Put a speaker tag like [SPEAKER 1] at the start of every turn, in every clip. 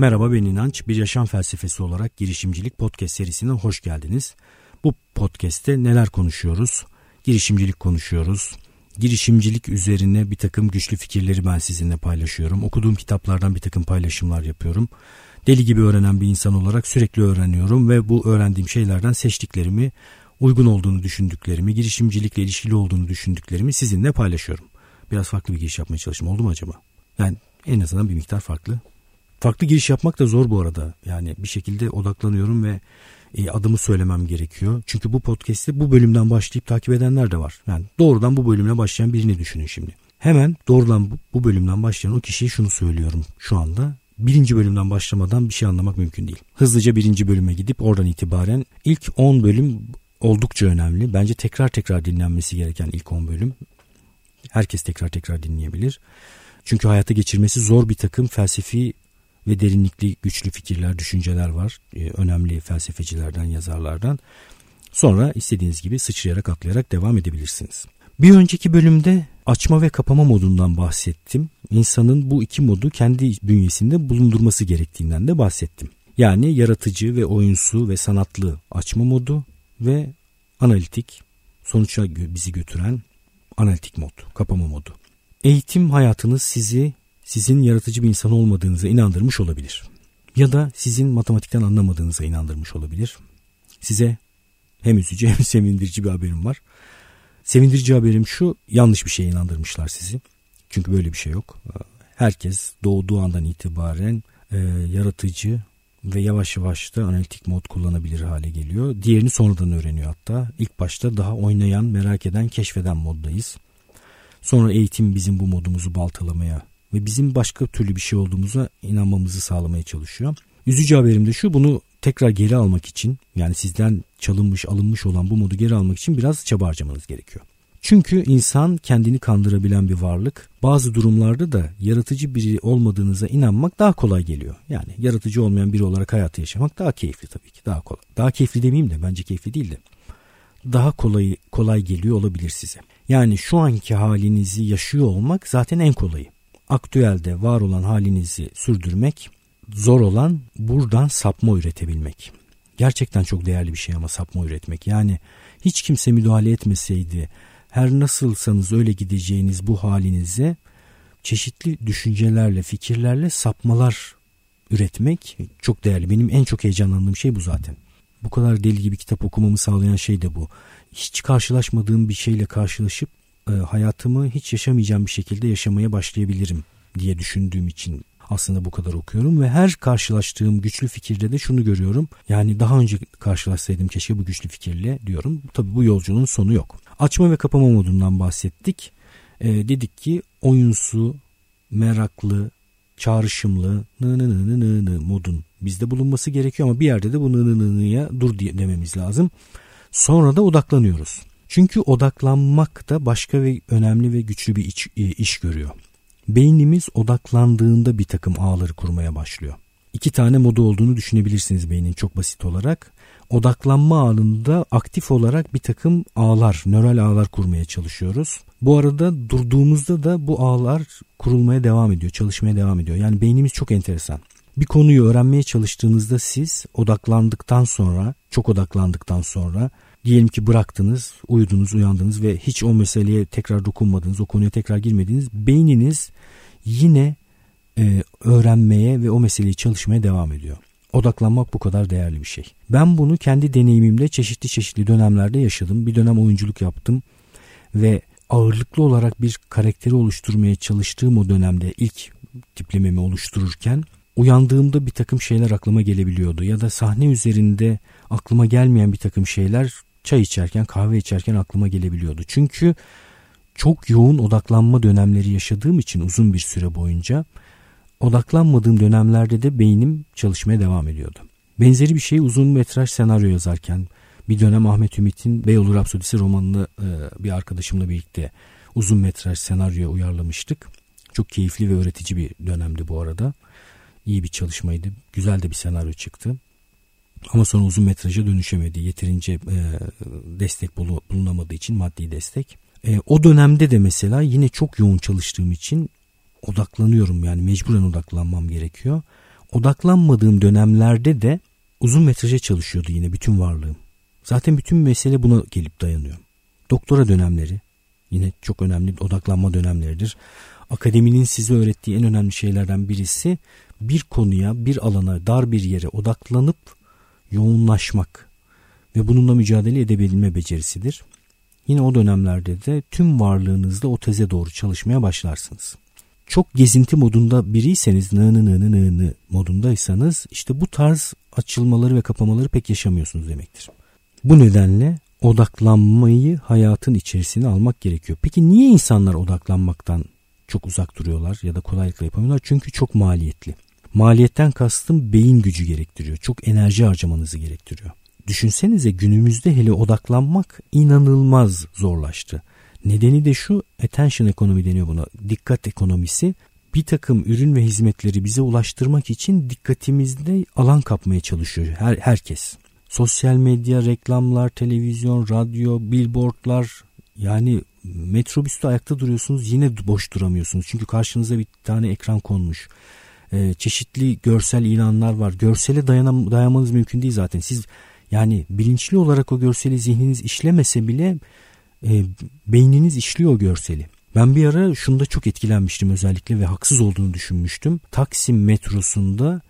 [SPEAKER 1] Merhaba ben İnanç. Bir yaşam felsefesi olarak girişimcilik podcast serisine hoş geldiniz. Bu podcast'te neler konuşuyoruz? Girişimcilik konuşuyoruz. Girişimcilik üzerine bir takım güçlü fikirleri ben sizinle paylaşıyorum. Okuduğum kitaplardan bir takım paylaşımlar yapıyorum. Deli gibi öğrenen bir insan olarak sürekli öğreniyorum ve bu öğrendiğim şeylerden seçtiklerimi, uygun olduğunu düşündüklerimi, girişimcilikle ilişkili olduğunu düşündüklerimi sizinle paylaşıyorum. Biraz farklı bir giriş yapmaya çalıştım. Oldu mu acaba? Yani en azından bir miktar farklı. Farklı giriş yapmak da zor bu arada. Yani bir şekilde odaklanıyorum ve e, adımı söylemem gerekiyor. Çünkü bu podcast'te bu bölümden başlayıp takip edenler de var. Yani doğrudan bu bölümle başlayan birini düşünün şimdi. Hemen doğrudan bu bölümden başlayan o kişiye şunu söylüyorum şu anda. Birinci bölümden başlamadan bir şey anlamak mümkün değil. Hızlıca birinci bölüme gidip oradan itibaren ilk 10 bölüm oldukça önemli. Bence tekrar tekrar dinlenmesi gereken ilk 10 bölüm. Herkes tekrar tekrar dinleyebilir. Çünkü hayata geçirmesi zor bir takım felsefi ve derinlikli güçlü fikirler, düşünceler var. Ee, önemli felsefecilerden, yazarlardan. Sonra istediğiniz gibi sıçrayarak atlayarak devam edebilirsiniz. Bir önceki bölümde açma ve kapama modundan bahsettim. İnsanın bu iki modu kendi bünyesinde bulundurması gerektiğinden de bahsettim. Yani yaratıcı ve oyunsu ve sanatlı açma modu ve analitik sonuçta bizi götüren analitik mod, kapama modu. Eğitim hayatınız sizi sizin yaratıcı bir insan olmadığınıza inandırmış olabilir. Ya da sizin matematikten anlamadığınıza inandırmış olabilir. Size hem üzücü hem sevindirici bir haberim var. Sevindirici haberim şu yanlış bir şeye inandırmışlar sizi. Çünkü böyle bir şey yok. Herkes doğduğu andan itibaren e, yaratıcı ve yavaş yavaş da analitik mod kullanabilir hale geliyor. Diğerini sonradan öğreniyor hatta. İlk başta daha oynayan, merak eden, keşfeden moddayız. Sonra eğitim bizim bu modumuzu baltalamaya ve bizim başka türlü bir şey olduğumuza inanmamızı sağlamaya çalışıyor. Üzücü haberim de şu bunu tekrar geri almak için yani sizden çalınmış alınmış olan bu modu geri almak için biraz çaba harcamanız gerekiyor. Çünkü insan kendini kandırabilen bir varlık. Bazı durumlarda da yaratıcı biri olmadığınıza inanmak daha kolay geliyor. Yani yaratıcı olmayan biri olarak hayatı yaşamak daha keyifli tabii ki. Daha kolay. Daha keyifli demeyeyim de bence keyifli değil de. Daha kolay kolay geliyor olabilir size. Yani şu anki halinizi yaşıyor olmak zaten en kolayı aktüelde var olan halinizi sürdürmek, zor olan buradan sapma üretebilmek. Gerçekten çok değerli bir şey ama sapma üretmek. Yani hiç kimse müdahale etmeseydi her nasılsanız öyle gideceğiniz bu halinize çeşitli düşüncelerle, fikirlerle sapmalar üretmek çok değerli. Benim en çok heyecanlandığım şey bu zaten. Bu kadar deli gibi kitap okumamı sağlayan şey de bu. Hiç karşılaşmadığım bir şeyle karşılaşıp e, hayatımı hiç yaşamayacağım bir şekilde yaşamaya başlayabilirim diye düşündüğüm için aslında bu kadar okuyorum ve her karşılaştığım güçlü fikirde de şunu görüyorum. Yani daha önce karşılaşsaydım keşke bu güçlü fikirle diyorum. Tabii bu yolculuğun sonu yok. Açma ve kapama modundan bahsettik. E, dedik ki oyunsu, meraklı, çağrışımlı nı nı nı nı nı nı modun bizde bulunması gerekiyor ama bir yerde de bu nı nı nı nı'ya dur dememiz lazım. Sonra da odaklanıyoruz. Çünkü odaklanmak da başka ve önemli ve güçlü bir iş, e, iş görüyor. Beynimiz odaklandığında bir takım ağları kurmaya başlıyor. İki tane modu olduğunu düşünebilirsiniz beynin çok basit olarak. Odaklanma anında aktif olarak bir takım ağlar, nöral ağlar kurmaya çalışıyoruz. Bu arada durduğumuzda da bu ağlar kurulmaya devam ediyor, çalışmaya devam ediyor. Yani beynimiz çok enteresan. Bir konuyu öğrenmeye çalıştığınızda siz odaklandıktan sonra, çok odaklandıktan sonra Diyelim ki bıraktınız, uyudunuz, uyandınız ve hiç o meseleye tekrar dokunmadınız, o konuya tekrar girmediniz. Beyniniz yine e, öğrenmeye ve o meseleyi çalışmaya devam ediyor. Odaklanmak bu kadar değerli bir şey. Ben bunu kendi deneyimimde çeşitli çeşitli dönemlerde yaşadım. Bir dönem oyunculuk yaptım ve ağırlıklı olarak bir karakteri oluşturmaya çalıştığım o dönemde ilk tiplememi oluştururken uyandığımda bir takım şeyler aklıma gelebiliyordu ya da sahne üzerinde aklıma gelmeyen bir takım şeyler çay içerken kahve içerken aklıma gelebiliyordu. Çünkü çok yoğun odaklanma dönemleri yaşadığım için uzun bir süre boyunca odaklanmadığım dönemlerde de beynim çalışmaya devam ediyordu. Benzeri bir şey uzun metraj senaryo yazarken bir dönem Ahmet Ümit'in Beyoğlu Rapsodisi romanını e, bir arkadaşımla birlikte uzun metraj senaryoya uyarlamıştık. Çok keyifli ve öğretici bir dönemdi bu arada. İyi bir çalışmaydı. Güzel de bir senaryo çıktı. Ama sonra uzun metraja dönüşemedi. Yeterince e, destek bulunamadığı için maddi destek. E, o dönemde de mesela yine çok yoğun çalıştığım için odaklanıyorum yani mecburen odaklanmam gerekiyor. odaklanmadığım dönemlerde de uzun metraja çalışıyordu yine bütün varlığım. Zaten bütün mesele buna gelip dayanıyor. Doktora dönemleri yine çok önemli odaklanma dönemleridir. Akademinin size öğrettiği en önemli şeylerden birisi bir konuya, bir alana, dar bir yere odaklanıp yoğunlaşmak ve bununla mücadele edebilme becerisidir. Yine o dönemlerde de tüm varlığınızda o teze doğru çalışmaya başlarsınız. Çok gezinti modunda biriyseniz nı nı nı nı nı modundaysanız işte bu tarz açılmaları ve kapamaları pek yaşamıyorsunuz demektir. Bu nedenle odaklanmayı hayatın içerisine almak gerekiyor. Peki niye insanlar odaklanmaktan çok uzak duruyorlar ya da kolaylıkla yapamıyorlar? Çünkü çok maliyetli. Maliyetten kastım beyin gücü gerektiriyor. Çok enerji harcamanızı gerektiriyor. Düşünsenize günümüzde hele odaklanmak inanılmaz zorlaştı. Nedeni de şu attention ekonomi deniyor buna. Dikkat ekonomisi bir takım ürün ve hizmetleri bize ulaştırmak için dikkatimizde alan kapmaya çalışıyor her, herkes. Sosyal medya, reklamlar, televizyon, radyo, billboardlar yani metrobüste ayakta duruyorsunuz yine boş duramıyorsunuz. Çünkü karşınıza bir tane ekran konmuş. Ee, çeşitli görsel ilanlar var. Görsele dayanam dayanmanız mümkün değil zaten. Siz yani bilinçli olarak o görseli zihniniz işlemese bile e, beyniniz işliyor o görseli. Ben bir ara şunda çok etkilenmiştim özellikle ve haksız olduğunu düşünmüştüm. Taksim metrosunda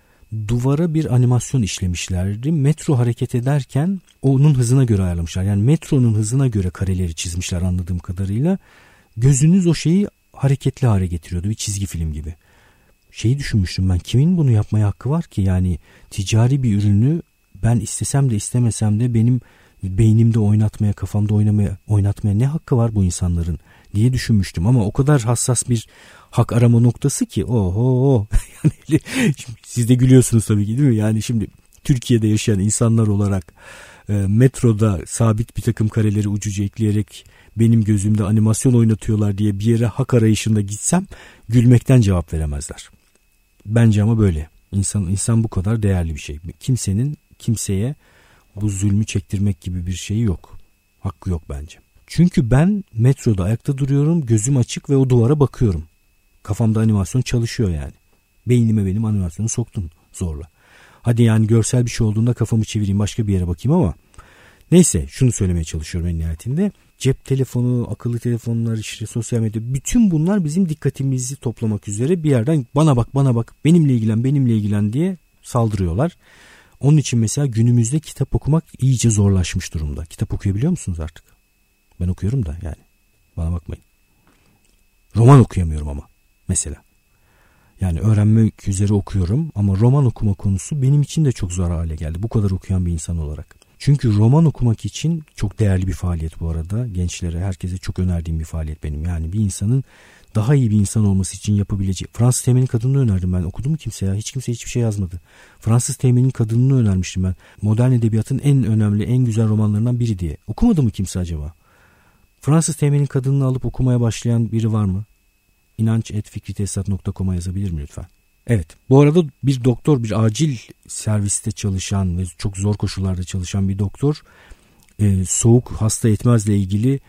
[SPEAKER 1] duvara bir animasyon işlemişlerdi. Metro hareket ederken onun hızına göre ayarlamışlar. Yani metronun hızına göre kareleri çizmişler anladığım kadarıyla. Gözünüz o şeyi hareketli hale getiriyordu bir çizgi film gibi. Şeyi düşünmüştüm ben kimin bunu yapmaya hakkı var ki yani ticari bir ürünü ben istesem de istemesem de benim beynimde oynatmaya, kafamda oynamaya, oynatmaya ne hakkı var bu insanların diye düşünmüştüm. Ama o kadar hassas bir hak arama noktası ki oho yani siz de gülüyorsunuz tabii ki değil mi? Yani şimdi Türkiye'de yaşayan insanlar olarak e, metroda sabit bir takım kareleri ucuca ekleyerek benim gözümde animasyon oynatıyorlar diye bir yere hak arayışında gitsem gülmekten cevap veremezler. Bence ama böyle. İnsan, insan bu kadar değerli bir şey. Kimsenin kimseye bu zulmü çektirmek gibi bir şeyi yok. Hakkı yok bence. Çünkü ben metroda ayakta duruyorum, gözüm açık ve o duvara bakıyorum. Kafamda animasyon çalışıyor yani. Beynime benim animasyonu soktun zorla. Hadi yani görsel bir şey olduğunda kafamı çevireyim başka bir yere bakayım ama neyse şunu söylemeye çalışıyorum en nihayetinde. Cep telefonu, akıllı telefonlar, işte sosyal medya bütün bunlar bizim dikkatimizi toplamak üzere bir yerden bana bak bana bak benimle ilgilen benimle ilgilen diye saldırıyorlar. Onun için mesela günümüzde kitap okumak iyice zorlaşmış durumda. Kitap okuyabiliyor musunuz artık? Ben okuyorum da yani. Bana bakmayın. Roman okuyamıyorum ama mesela. Yani öğrenmek üzere okuyorum ama roman okuma konusu benim için de çok zor hale geldi. Bu kadar okuyan bir insan olarak. Çünkü roman okumak için çok değerli bir faaliyet bu arada. Gençlere, herkese çok önerdiğim bir faaliyet benim. Yani bir insanın daha iyi bir insan olması için yapabileceği. Fransız Teğmen'in kadınını önerdim ben. Okudu mu kimse ya? Hiç kimse hiçbir şey yazmadı. Fransız Teğmen'in kadınını önermiştim ben. Modern edebiyatın en önemli, en güzel romanlarından biri diye. Okumadı mı kimse acaba? Fransız Teğmen'in kadınını alıp okumaya başlayan biri var mı? inanç.fikritesat.com'a yazabilir mi lütfen? Evet. Bu arada bir doktor, bir acil serviste çalışan ve çok zor koşullarda çalışan bir doktor e, soğuk hasta etmezle ilgili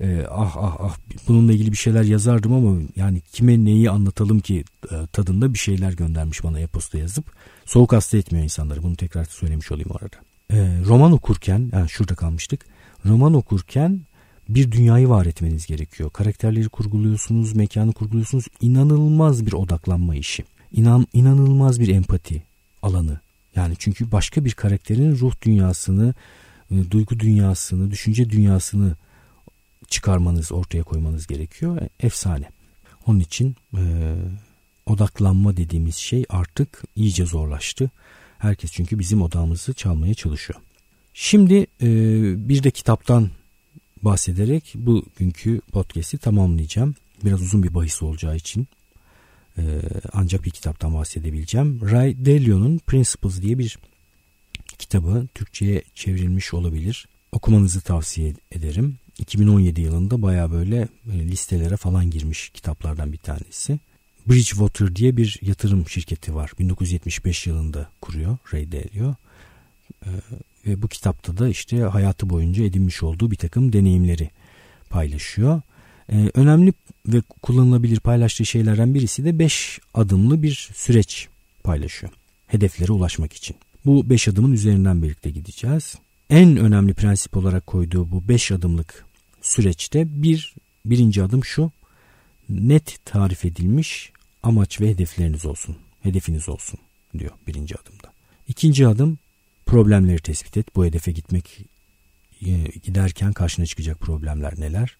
[SPEAKER 1] e, ah ah ah bununla ilgili bir şeyler yazardım ama yani kime neyi anlatalım ki e, tadında bir şeyler göndermiş bana e-posta yazıp soğuk hasta etmiyor insanları bunu tekrar söylemiş olayım orada. E, roman okurken yani şurada kalmıştık roman okurken bir dünyayı var etmeniz gerekiyor. Karakterleri kurguluyorsunuz, mekanı kurguluyorsunuz. İnanılmaz bir odaklanma işi. İnan, inanılmaz bir empati alanı. Yani çünkü başka bir karakterin ruh dünyasını, e, duygu dünyasını, düşünce dünyasını çıkarmanız, ortaya koymanız gerekiyor. Efsane. Onun için e, odaklanma dediğimiz şey artık iyice zorlaştı. Herkes çünkü bizim odamızı çalmaya çalışıyor. Şimdi e, bir de kitaptan bahsederek bugünkü podcast'i tamamlayacağım. Biraz uzun bir bahis olacağı için e, ancak bir kitaptan bahsedebileceğim. Ray Dalio'nun Principles diye bir kitabı Türkçe'ye çevrilmiş olabilir. Okumanızı tavsiye ederim. 2017 yılında baya böyle e, listelere falan girmiş kitaplardan bir tanesi. Bridgewater diye bir yatırım şirketi var. 1975 yılında kuruyor Ray Dalio. E, ve bu kitapta da işte hayatı boyunca edinmiş olduğu bir takım deneyimleri paylaşıyor. Ee, önemli ve kullanılabilir paylaştığı şeylerden birisi de 5 adımlı bir süreç paylaşıyor. hedeflere ulaşmak için. Bu beş adımın üzerinden birlikte gideceğiz. En önemli prensip olarak koyduğu bu beş adımlık süreçte bir birinci adım şu net tarif edilmiş amaç ve hedefleriniz olsun. Hedefiniz olsun diyor birinci adımda. İkinci adım problemleri tespit et. Bu hedefe gitmek e, giderken karşına çıkacak problemler neler?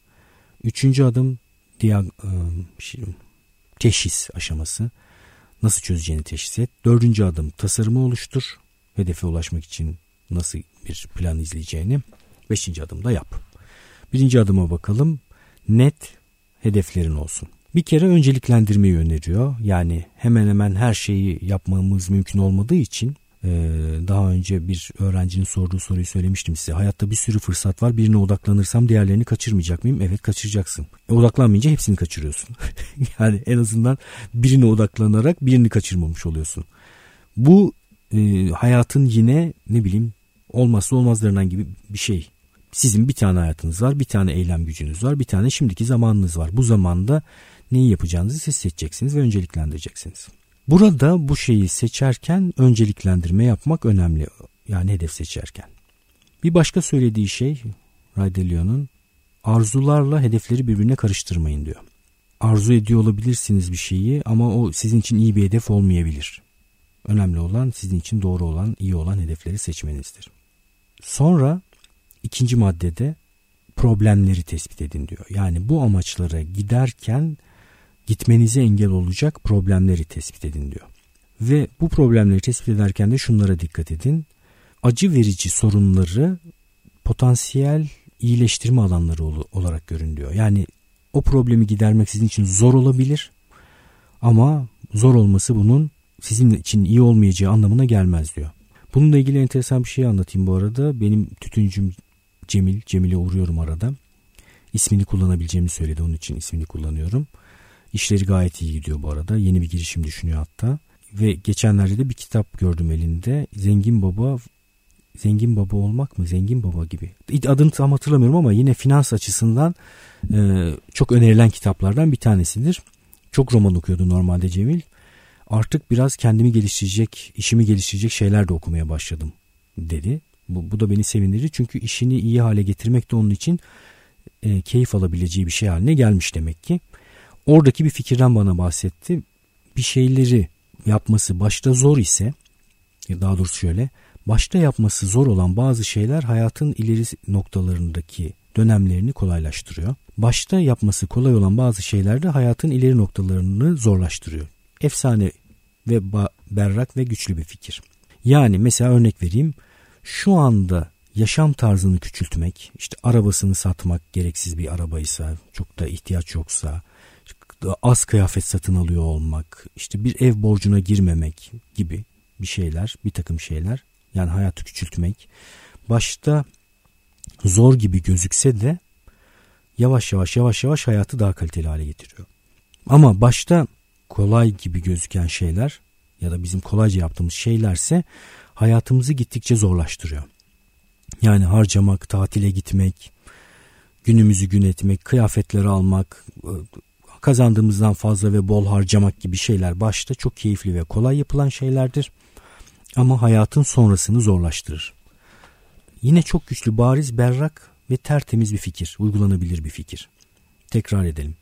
[SPEAKER 1] Üçüncü adım diag, şey, teşhis aşaması. Nasıl çözeceğini teşhis et. Dördüncü adım tasarımı oluştur. Hedefe ulaşmak için nasıl bir plan izleyeceğini. Beşinci adımda yap. Birinci adıma bakalım. Net hedeflerin olsun. Bir kere önceliklendirmeyi öneriyor. Yani hemen hemen her şeyi yapmamız mümkün olmadığı için daha önce bir öğrencinin sorduğu soruyu söylemiştim size. Hayatta bir sürü fırsat var. Birine odaklanırsam diğerlerini kaçırmayacak mıyım? Evet kaçıracaksın. E, odaklanmayınca hepsini kaçırıyorsun. yani en azından birine odaklanarak birini kaçırmamış oluyorsun. Bu e, hayatın yine ne bileyim olmazsa olmazlarından gibi bir şey. Sizin bir tane hayatınız var, bir tane eylem gücünüz var, bir tane şimdiki zamanınız var. Bu zamanda neyi yapacağınızı siz seçeceksiniz ve önceliklendireceksiniz. Burada bu şeyi seçerken önceliklendirme yapmak önemli. Yani hedef seçerken. Bir başka söylediği şey Ray Dalio'nun arzularla hedefleri birbirine karıştırmayın diyor. Arzu ediyor olabilirsiniz bir şeyi ama o sizin için iyi bir hedef olmayabilir. Önemli olan sizin için doğru olan, iyi olan hedefleri seçmenizdir. Sonra ikinci maddede problemleri tespit edin diyor. Yani bu amaçlara giderken gitmenize engel olacak problemleri tespit edin diyor. Ve bu problemleri tespit ederken de şunlara dikkat edin. Acı verici sorunları potansiyel iyileştirme alanları olarak görün diyor. Yani o problemi gidermek sizin için zor olabilir ama zor olması bunun sizin için iyi olmayacağı anlamına gelmez diyor. Bununla ilgili enteresan bir şey anlatayım bu arada. Benim tütüncüm Cemil, Cemil'e uğruyorum arada. İsmini kullanabileceğimi söyledi onun için ismini kullanıyorum. İşleri gayet iyi gidiyor bu arada. Yeni bir girişim düşünüyor hatta. Ve geçenlerde de bir kitap gördüm elinde. Zengin Baba Zengin Baba olmak mı? Zengin Baba gibi. Adını tam hatırlamıyorum ama yine finans açısından e, çok önerilen kitaplardan bir tanesidir. Çok roman okuyordu normalde Cemil. Artık biraz kendimi geliştirecek, işimi geliştirecek şeyler de okumaya başladım dedi. Bu, bu da beni sevindirdi çünkü işini iyi hale getirmek de onun için e, keyif alabileceği bir şey haline gelmiş demek ki. Oradaki bir fikirden bana bahsetti. Bir şeyleri yapması başta zor ise daha doğrusu şöyle başta yapması zor olan bazı şeyler hayatın ileri noktalarındaki dönemlerini kolaylaştırıyor. Başta yapması kolay olan bazı şeyler de hayatın ileri noktalarını zorlaştırıyor. Efsane ve berrak ve güçlü bir fikir. Yani mesela örnek vereyim. Şu anda yaşam tarzını küçültmek, işte arabasını satmak gereksiz bir arabaysa, çok da ihtiyaç yoksa, az kıyafet satın alıyor olmak, işte bir ev borcuna girmemek gibi bir şeyler, bir takım şeyler. Yani hayatı küçültmek. Başta zor gibi gözükse de yavaş yavaş yavaş yavaş hayatı daha kaliteli hale getiriyor. Ama başta kolay gibi gözüken şeyler ya da bizim kolayca yaptığımız şeylerse hayatımızı gittikçe zorlaştırıyor. Yani harcamak, tatile gitmek, günümüzü gün etmek, kıyafetleri almak, kazandığımızdan fazla ve bol harcamak gibi şeyler başta çok keyifli ve kolay yapılan şeylerdir. Ama hayatın sonrasını zorlaştırır. Yine çok güçlü, bariz, berrak ve tertemiz bir fikir, uygulanabilir bir fikir. Tekrar edelim.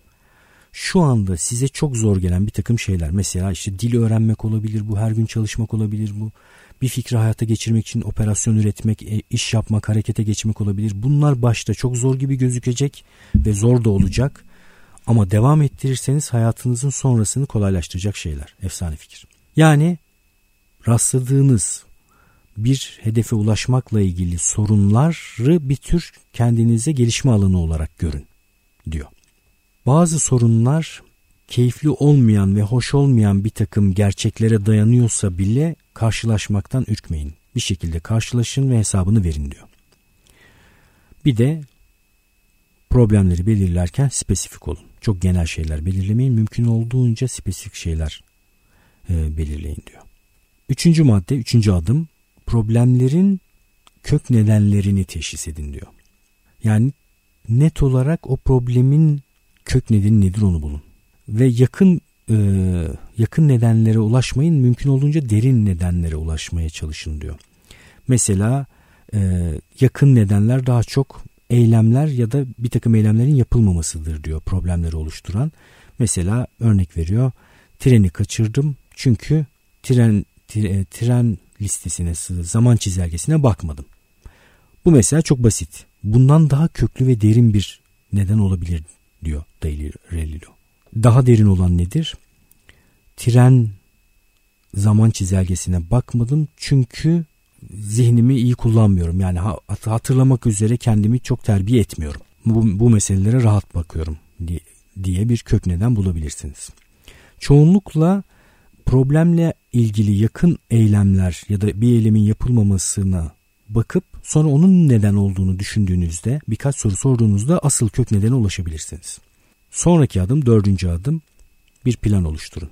[SPEAKER 1] Şu anda size çok zor gelen bir takım şeyler. Mesela işte dil öğrenmek olabilir bu, her gün çalışmak olabilir bu. Bir fikri hayata geçirmek için operasyon üretmek, e, iş yapmak, harekete geçmek olabilir. Bunlar başta çok zor gibi gözükecek ve zor da olacak. Ama devam ettirirseniz hayatınızın sonrasını kolaylaştıracak şeyler. Efsane fikir. Yani rastladığınız bir hedefe ulaşmakla ilgili sorunları bir tür kendinize gelişme alanı olarak görün diyor. Bazı sorunlar keyifli olmayan ve hoş olmayan bir takım gerçeklere dayanıyorsa bile karşılaşmaktan ürkmeyin. Bir şekilde karşılaşın ve hesabını verin diyor. Bir de problemleri belirlerken spesifik olun. Çok genel şeyler belirlemeyin. Mümkün olduğunca spesifik şeyler e, belirleyin diyor. Üçüncü madde, üçüncü adım problemlerin kök nedenlerini teşhis edin diyor. Yani net olarak o problemin kök nedeni nedir onu bulun. Ve yakın e, yakın nedenlere ulaşmayın mümkün olduğunca derin nedenlere ulaşmaya çalışın diyor. Mesela e, yakın nedenler daha çok eylemler ya da bir takım eylemlerin yapılmamasıdır diyor problemleri oluşturan. Mesela örnek veriyor treni kaçırdım çünkü tren tren, tren listesine zaman çizelgesine bakmadım. Bu mesela çok basit. Bundan daha köklü ve derin bir neden olabilir diyor Daily Daha derin olan nedir? Tren zaman çizelgesine bakmadım çünkü zihnimi iyi kullanmıyorum. Yani hatırlamak üzere kendimi çok terbiye etmiyorum. Bu, bu meselelere rahat bakıyorum diye, bir kök neden bulabilirsiniz. Çoğunlukla problemle ilgili yakın eylemler ya da bir eylemin yapılmamasına bakıp sonra onun neden olduğunu düşündüğünüzde birkaç soru sorduğunuzda asıl kök nedene ulaşabilirsiniz. Sonraki adım dördüncü adım bir plan oluşturun.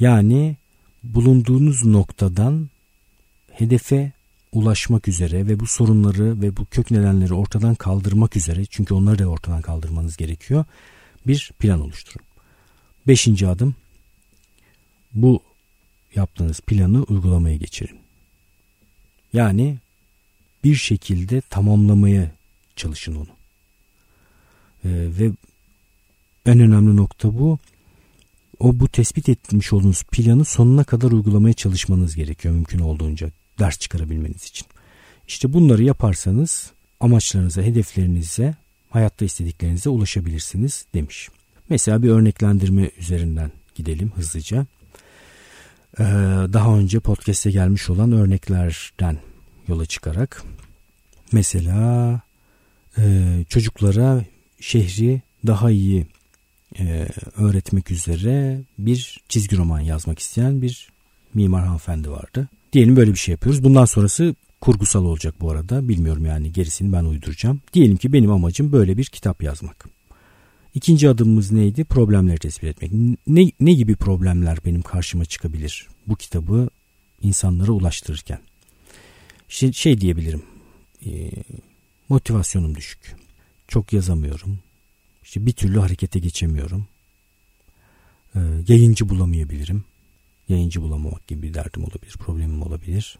[SPEAKER 1] Yani bulunduğunuz noktadan hedefe ulaşmak üzere ve bu sorunları ve bu kök nedenleri ortadan kaldırmak üzere çünkü onları da ortadan kaldırmanız gerekiyor bir plan oluşturun. Beşinci adım bu yaptığınız planı uygulamaya geçirin. Yani bir şekilde tamamlamaya çalışın onu. Ee, ve en önemli nokta bu. O bu tespit etmiş olduğunuz planı sonuna kadar uygulamaya çalışmanız gerekiyor mümkün olduğunca ders çıkarabilmeniz için. İşte bunları yaparsanız amaçlarınıza, hedeflerinize, hayatta istediklerinize ulaşabilirsiniz demiş. Mesela bir örneklendirme üzerinden gidelim hızlıca. Ee, daha önce podcast'e gelmiş olan örneklerden yola çıkarak mesela e, çocuklara şehri daha iyi e, öğretmek üzere bir çizgi roman yazmak isteyen bir mimar hanımefendi vardı. Diyelim böyle bir şey yapıyoruz. Bundan sonrası kurgusal olacak bu arada. Bilmiyorum yani gerisini ben uyduracağım. Diyelim ki benim amacım böyle bir kitap yazmak. İkinci adımımız neydi? Problemleri tespit etmek. Ne, ne gibi problemler benim karşıma çıkabilir bu kitabı insanlara ulaştırırken? Şey, şey diyebilirim. E, motivasyonum düşük. Çok yazamıyorum. İşte bir türlü harekete geçemiyorum. E, yayıncı bulamayabilirim. Yayıncı bulamamak gibi bir derdim olabilir, problemim olabilir.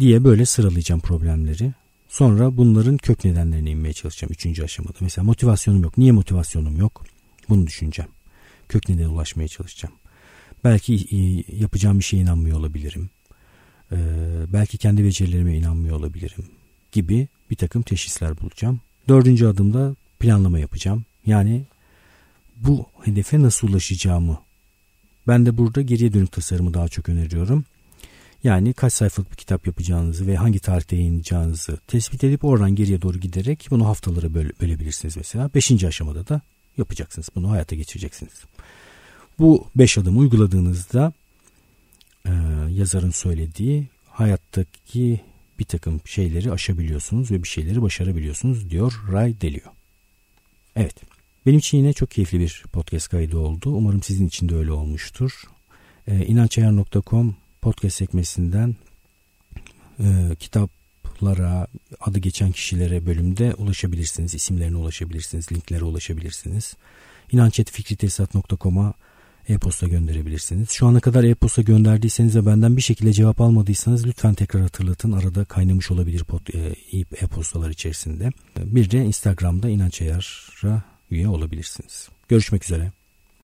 [SPEAKER 1] Diye böyle sıralayacağım problemleri. Sonra bunların kök nedenlerine inmeye çalışacağım üçüncü aşamada. Mesela motivasyonum yok. Niye motivasyonum yok? Bunu düşüneceğim. Kök nedene ulaşmaya çalışacağım. Belki e, yapacağım bir şeye inanmıyor olabilirim. Ee, belki kendi becerilerime inanmıyor olabilirim gibi bir takım teşhisler bulacağım. Dördüncü adımda planlama yapacağım. Yani bu hedefe nasıl ulaşacağımı. Ben de burada geriye dönük tasarımı daha çok öneriyorum. Yani kaç sayfalık bir kitap yapacağınızı ve hangi tarihte yayınlayacağınızı tespit edip oradan geriye doğru giderek bunu haftalara böl bölebilirsiniz mesela. Beşinci aşamada da yapacaksınız. Bunu hayata geçireceksiniz. Bu beş adım uyguladığınızda e, yazarın söylediği hayattaki bir takım şeyleri aşabiliyorsunuz ve bir şeyleri başarabiliyorsunuz diyor Ray Dalio. Evet. Benim için yine çok keyifli bir podcast kaydı oldu. Umarım sizin için de öyle olmuştur. E, inançayar.com podcast sekmesinden e, kitaplara, adı geçen kişilere bölümde ulaşabilirsiniz. İsimlerine ulaşabilirsiniz, linklere ulaşabilirsiniz. İnançetfikritesat.com'a e-posta gönderebilirsiniz. Şu ana kadar e-posta gönderdiyseniz ve benden bir şekilde cevap almadıysanız lütfen tekrar hatırlatın. Arada kaynamış olabilir e, e-postalar içerisinde. Bir de Instagram'da İnanç Ayar'a üye olabilirsiniz. Görüşmek üzere.